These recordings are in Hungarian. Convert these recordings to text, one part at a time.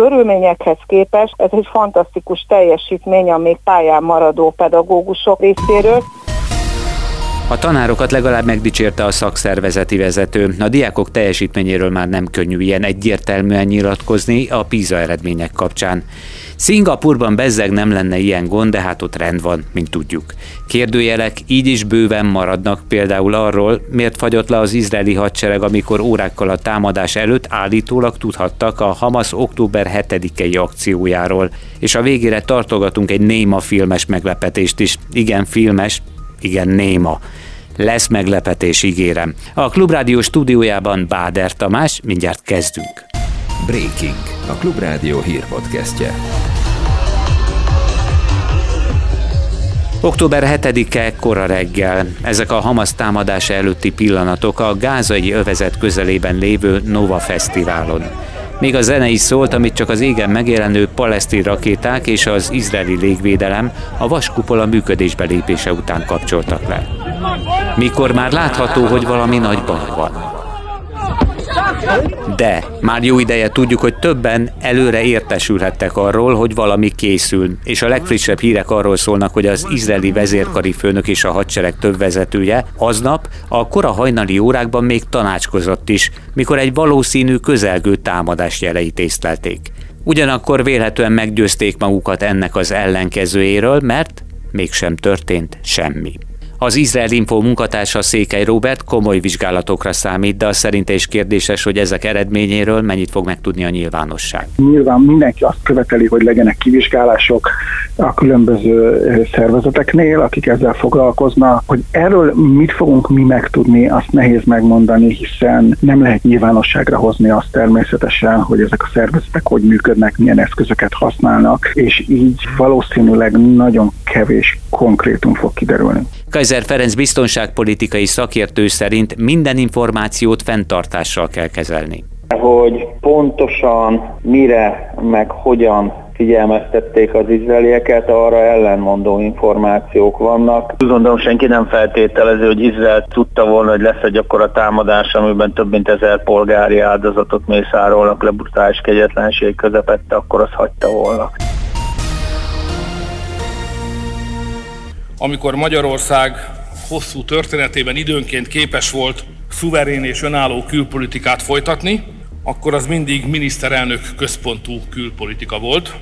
körülményekhez képest ez egy fantasztikus teljesítmény a még pályán maradó pedagógusok részéről. A tanárokat legalább megdicsérte a szakszervezeti vezető. A diákok teljesítményéről már nem könnyű ilyen egyértelműen nyilatkozni a PISA eredmények kapcsán. Szingapurban bezzeg nem lenne ilyen gond, de hát ott rend van, mint tudjuk. Kérdőjelek így is bőven maradnak például arról, miért fagyott le az izraeli hadsereg, amikor órákkal a támadás előtt állítólag tudhattak a Hamas október 7-i akciójáról. És a végére tartogatunk egy néma filmes meglepetést is. Igen, filmes, igen, néma. Lesz meglepetés, ígérem. A Klubrádió stúdiójában Báder Tamás, mindjárt kezdünk. Breaking, a Klubrádió hírpodcastje. Október 7-e kora reggel. Ezek a Hamas támadása előtti pillanatok a gázai övezet közelében lévő Nova Fesztiválon. Még a zene is szólt, amit csak az égen megjelenő palesztin rakéták és az izraeli légvédelem a vaskupola működésbe lépése után kapcsoltak le. Mikor már látható, hogy valami nagy baj van. De már jó ideje tudjuk, hogy többen előre értesülhettek arról, hogy valami készül, és a legfrissebb hírek arról szólnak, hogy az izraeli vezérkari főnök és a hadsereg több vezetője aznap a kora hajnali órákban még tanácskozott is, mikor egy valószínű közelgő támadás jeleit észlelték. Ugyanakkor vélhetően meggyőzték magukat ennek az ellenkezőjéről, mert mégsem történt semmi. Az Izrael Info munkatársa Székely Robert komoly vizsgálatokra számít, de az szerinte is kérdéses, hogy ezek eredményéről mennyit fog megtudni a nyilvánosság. Nyilván mindenki azt követeli, hogy legyenek kivizsgálások a különböző szervezeteknél, akik ezzel foglalkoznak. Hogy erről mit fogunk mi megtudni, azt nehéz megmondani, hiszen nem lehet nyilvánosságra hozni azt természetesen, hogy ezek a szervezetek hogy működnek, milyen eszközöket használnak, és így valószínűleg nagyon kevés konkrétum fog kiderülni. Kaiser Ferenc biztonságpolitikai szakértő szerint minden információt fenntartással kell kezelni. Hogy pontosan mire, meg hogyan figyelmeztették az izraelieket, arra ellenmondó információk vannak. Úgy gondolom senki nem feltételező, hogy Izrael tudta volna, hogy lesz egy akkora támadás, amiben több mint ezer polgári áldozatot mészárolnak le brutális kegyetlenség közepette, akkor azt hagyta volna. Amikor Magyarország hosszú történetében időnként képes volt szuverén és önálló külpolitikát folytatni, akkor az mindig miniszterelnök központú külpolitika volt.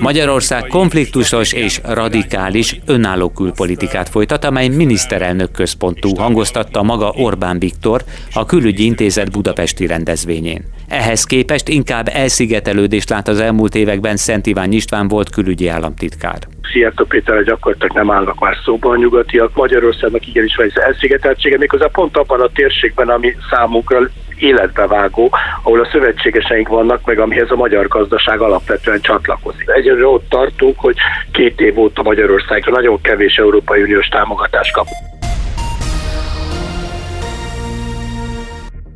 Magyarország konfliktusos és radikális önálló külpolitikát folytat, amely miniszterelnök központú, hangoztatta maga Orbán Viktor a külügyi intézet budapesti rendezvényén. Ehhez képest inkább elszigetelődést lát az elmúlt években Szent Iván István volt külügyi államtitkár. Szijjártó Péterrel gyakorlatilag nem állnak már szóban a nyugatiak. Magyarországnak igenis van egy elszigeteltsége, méghozzá pont abban a térségben, ami számunkra életbevágó, ahol a szövetségeseink vannak, meg amihez a magyar gazdaság alapvetően csatlakozik. Egyelőre ott tartunk, hogy két év óta Magyarországra nagyon kevés Európai Uniós támogatást kap.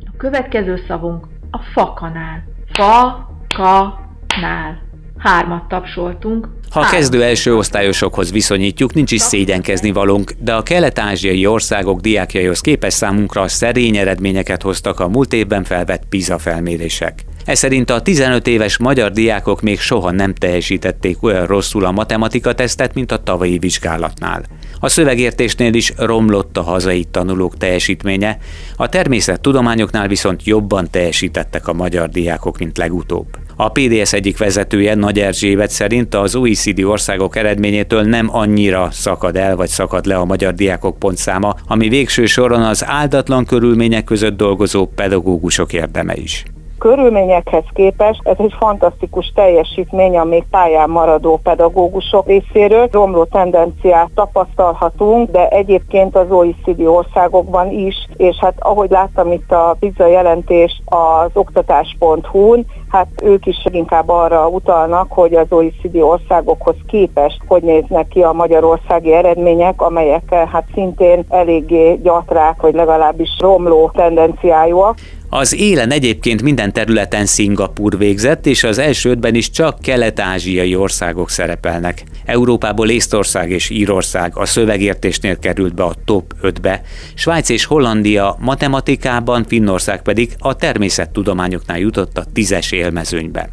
A következő szavunk a fakanál. Fa, ka, nál. Hármat tapsoltunk, ha a kezdő első osztályosokhoz viszonyítjuk, nincs is szégyenkezni valónk, de a kelet-ázsiai országok diákjaihoz képes számunkra szerény eredményeket hoztak a múlt évben felvett PISA felmérések. Ez szerint a 15 éves magyar diákok még soha nem teljesítették olyan rosszul a matematika tesztet, mint a tavalyi vizsgálatnál. A szövegértésnél is romlott a hazai tanulók teljesítménye, a természettudományoknál viszont jobban teljesítettek a magyar diákok, mint legutóbb. A PDS egyik vezetője Nagy Erzsébet szerint az OECD országok eredményétől nem annyira szakad el vagy szakad le a magyar diákok pontszáma, ami végső soron az áldatlan körülmények között dolgozó pedagógusok érdeme is körülményekhez képest ez egy fantasztikus teljesítmény a még pályán maradó pedagógusok részéről. Romló tendenciát tapasztalhatunk, de egyébként az OECD országokban is, és hát ahogy láttam itt a pizza jelentést az oktatás.hu-n, hát ők is inkább arra utalnak, hogy az OECD országokhoz képest hogy néznek ki a magyarországi eredmények, amelyek hát szintén eléggé gyatrák, vagy legalábbis romló tendenciájúak. Az élen egyébként minden területen Szingapur végzett, és az első ötben is csak kelet-ázsiai országok szerepelnek. Európából Észtország és Írország a szövegértésnél került be a top 5-be, Svájc és Hollandia matematikában, Finnország pedig a természettudományoknál jutott a tízes élmezőnybe.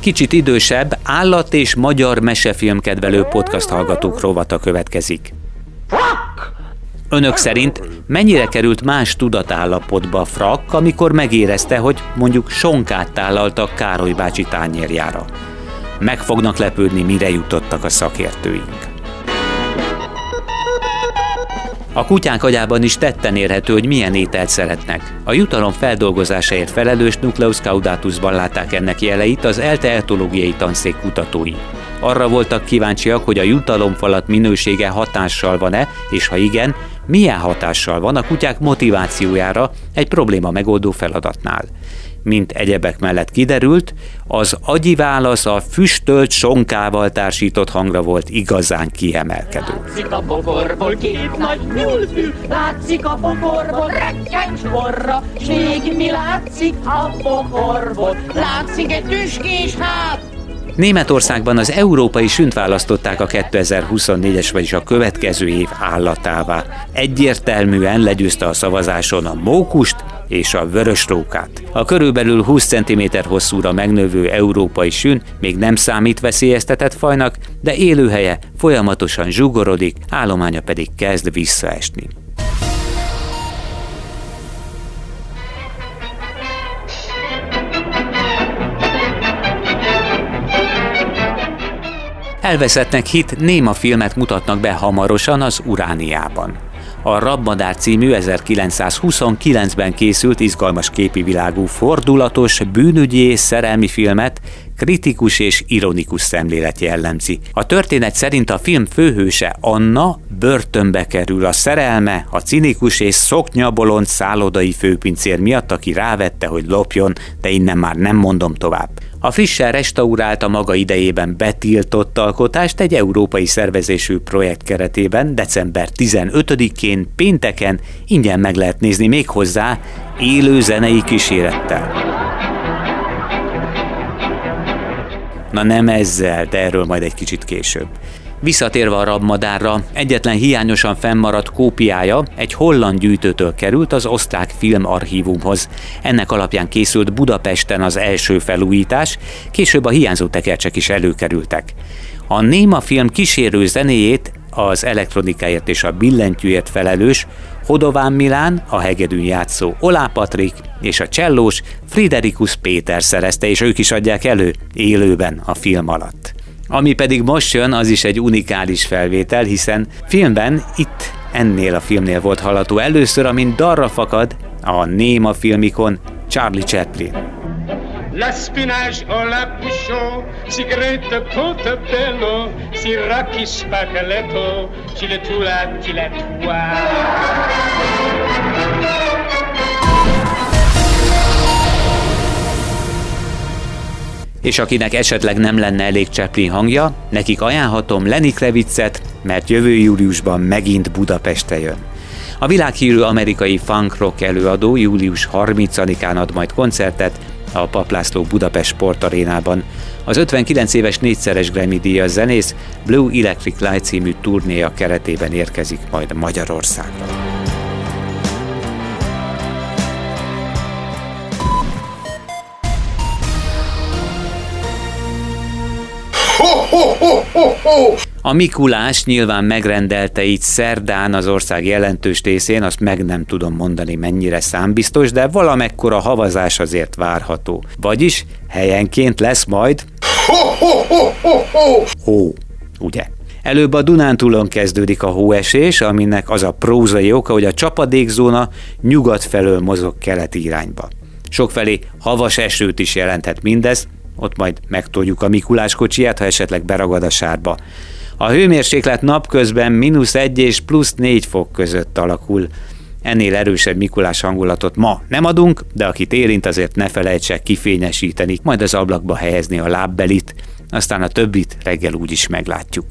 Kicsit idősebb, állat és magyar mesefilmkedvelő podcast hallgatók rovata következik. Önök szerint mennyire került más tudatállapotba Frak, amikor megérezte, hogy mondjuk sonkát tálaltak Károly bácsi tányérjára? Meg fognak lepődni, mire jutottak a szakértőink. A kutyánk agyában is tetten érhető, hogy milyen ételt szeretnek. A jutalom feldolgozásáért felelős Nucleus caudatusban látták ennek jeleit az ELTE etológiai tanszék kutatói. Arra voltak kíváncsiak, hogy a jutalomfalat minősége hatással van-e, és ha igen, milyen hatással van a kutyák motivációjára egy probléma megoldó feladatnál mint egyebek mellett kiderült, az agyi válasz a füstölt sonkával társított hangra volt igazán kiemelkedő. Látszik a bokorból két nagy nyúlfű, látszik a bokorból rekkens borra, s még mi látszik a bokorból, látszik egy tüskés hát, Németországban az európai sünt választották a 2024-es, vagyis a következő év állatává. Egyértelműen legyőzte a szavazáson a mókust és a vörösrókát. A körülbelül 20 cm hosszúra megnövő európai sün még nem számít veszélyeztetett fajnak, de élőhelye folyamatosan zsugorodik, állománya pedig kezd visszaesni. Elveszettnek hit néma filmet mutatnak be hamarosan az Urániában. A Rabmadár című 1929-ben készült izgalmas képi világú fordulatos, bűnügyi és szerelmi filmet kritikus és ironikus szemlélet jellemzi. A történet szerint a film főhőse Anna börtönbe kerül a szerelme, a cinikus és szoknyabolond szállodai főpincér miatt, aki rávette, hogy lopjon, de innen már nem mondom tovább. A frissen restaurált a maga idejében betiltott alkotást egy európai szervezésű projekt keretében december 15-én pénteken ingyen meg lehet nézni még hozzá élő zenei kísérettel. Na nem ezzel, de erről majd egy kicsit később. Visszatérve a rabmadárra, egyetlen hiányosan fennmaradt kópiája egy holland gyűjtőtől került az osztrák filmarchívumhoz. Ennek alapján készült Budapesten az első felújítás, később a hiányzó tekercsek is előkerültek. A Néma film kísérő zenéjét az elektronikáért és a billentyűért felelős Hodován Milán, a hegedűn játszó Olá Patrik és a csellós Friderikus Péter szerezte, és ők is adják elő élőben a film alatt. Ami pedig most jön, az is egy unikális felvétel, hiszen filmben itt ennél a filmnél volt hallható először, amint darra fakad a néma filmikon Charlie Chaplin. La spinage o la bouchon, si grete bello, si racchi spaccaletto, ci le tu la ti le tua és akinek esetleg nem lenne elég Chaplin hangja, nekik ajánlhatom Lenny Kravitzet, mert jövő júliusban megint Budapestre jön. A világhírű amerikai funk rock előadó július 30-án ad majd koncertet a Paplászló Budapest sportarénában. Az 59 éves négyszeres Grammy díjas zenész Blue Electric Light című turnéja keretében érkezik majd Magyarországra. A Mikulás nyilván megrendelte itt szerdán az ország jelentős részén, azt meg nem tudom mondani mennyire számbiztos, de valamekkora havazás azért várható. Vagyis helyenként lesz majd hó, ugye? Előbb a Dunántúlon kezdődik a hóesés, aminek az a prózai oka, hogy a csapadékzóna nyugat felől mozog keleti irányba. Sokfelé havas esőt is jelenthet mindez, ott majd megtoljuk a Mikulás kocsiját, ha esetleg beragad a sárba. A hőmérséklet napközben mínusz 1 és plusz 4 fok között alakul. Ennél erősebb Mikulás hangulatot ma nem adunk, de akit érint, azért ne felejtse kifényesíteni, majd az ablakba helyezni a lábbelit, aztán a többit reggel úgyis meglátjuk.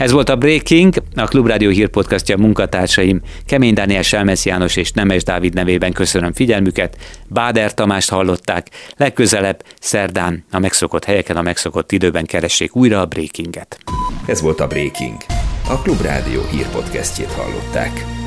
Ez volt a Breaking, a Klubrádió hírpodcastja munkatársaim Kemény Dániel Selmesz János és Nemes Dávid nevében köszönöm figyelmüket. Báder Tamást hallották. Legközelebb szerdán a megszokott helyeken, a megszokott időben keressék újra a Breakinget. Ez volt a Breaking. A Klubrádió hírpodcastjét hallották.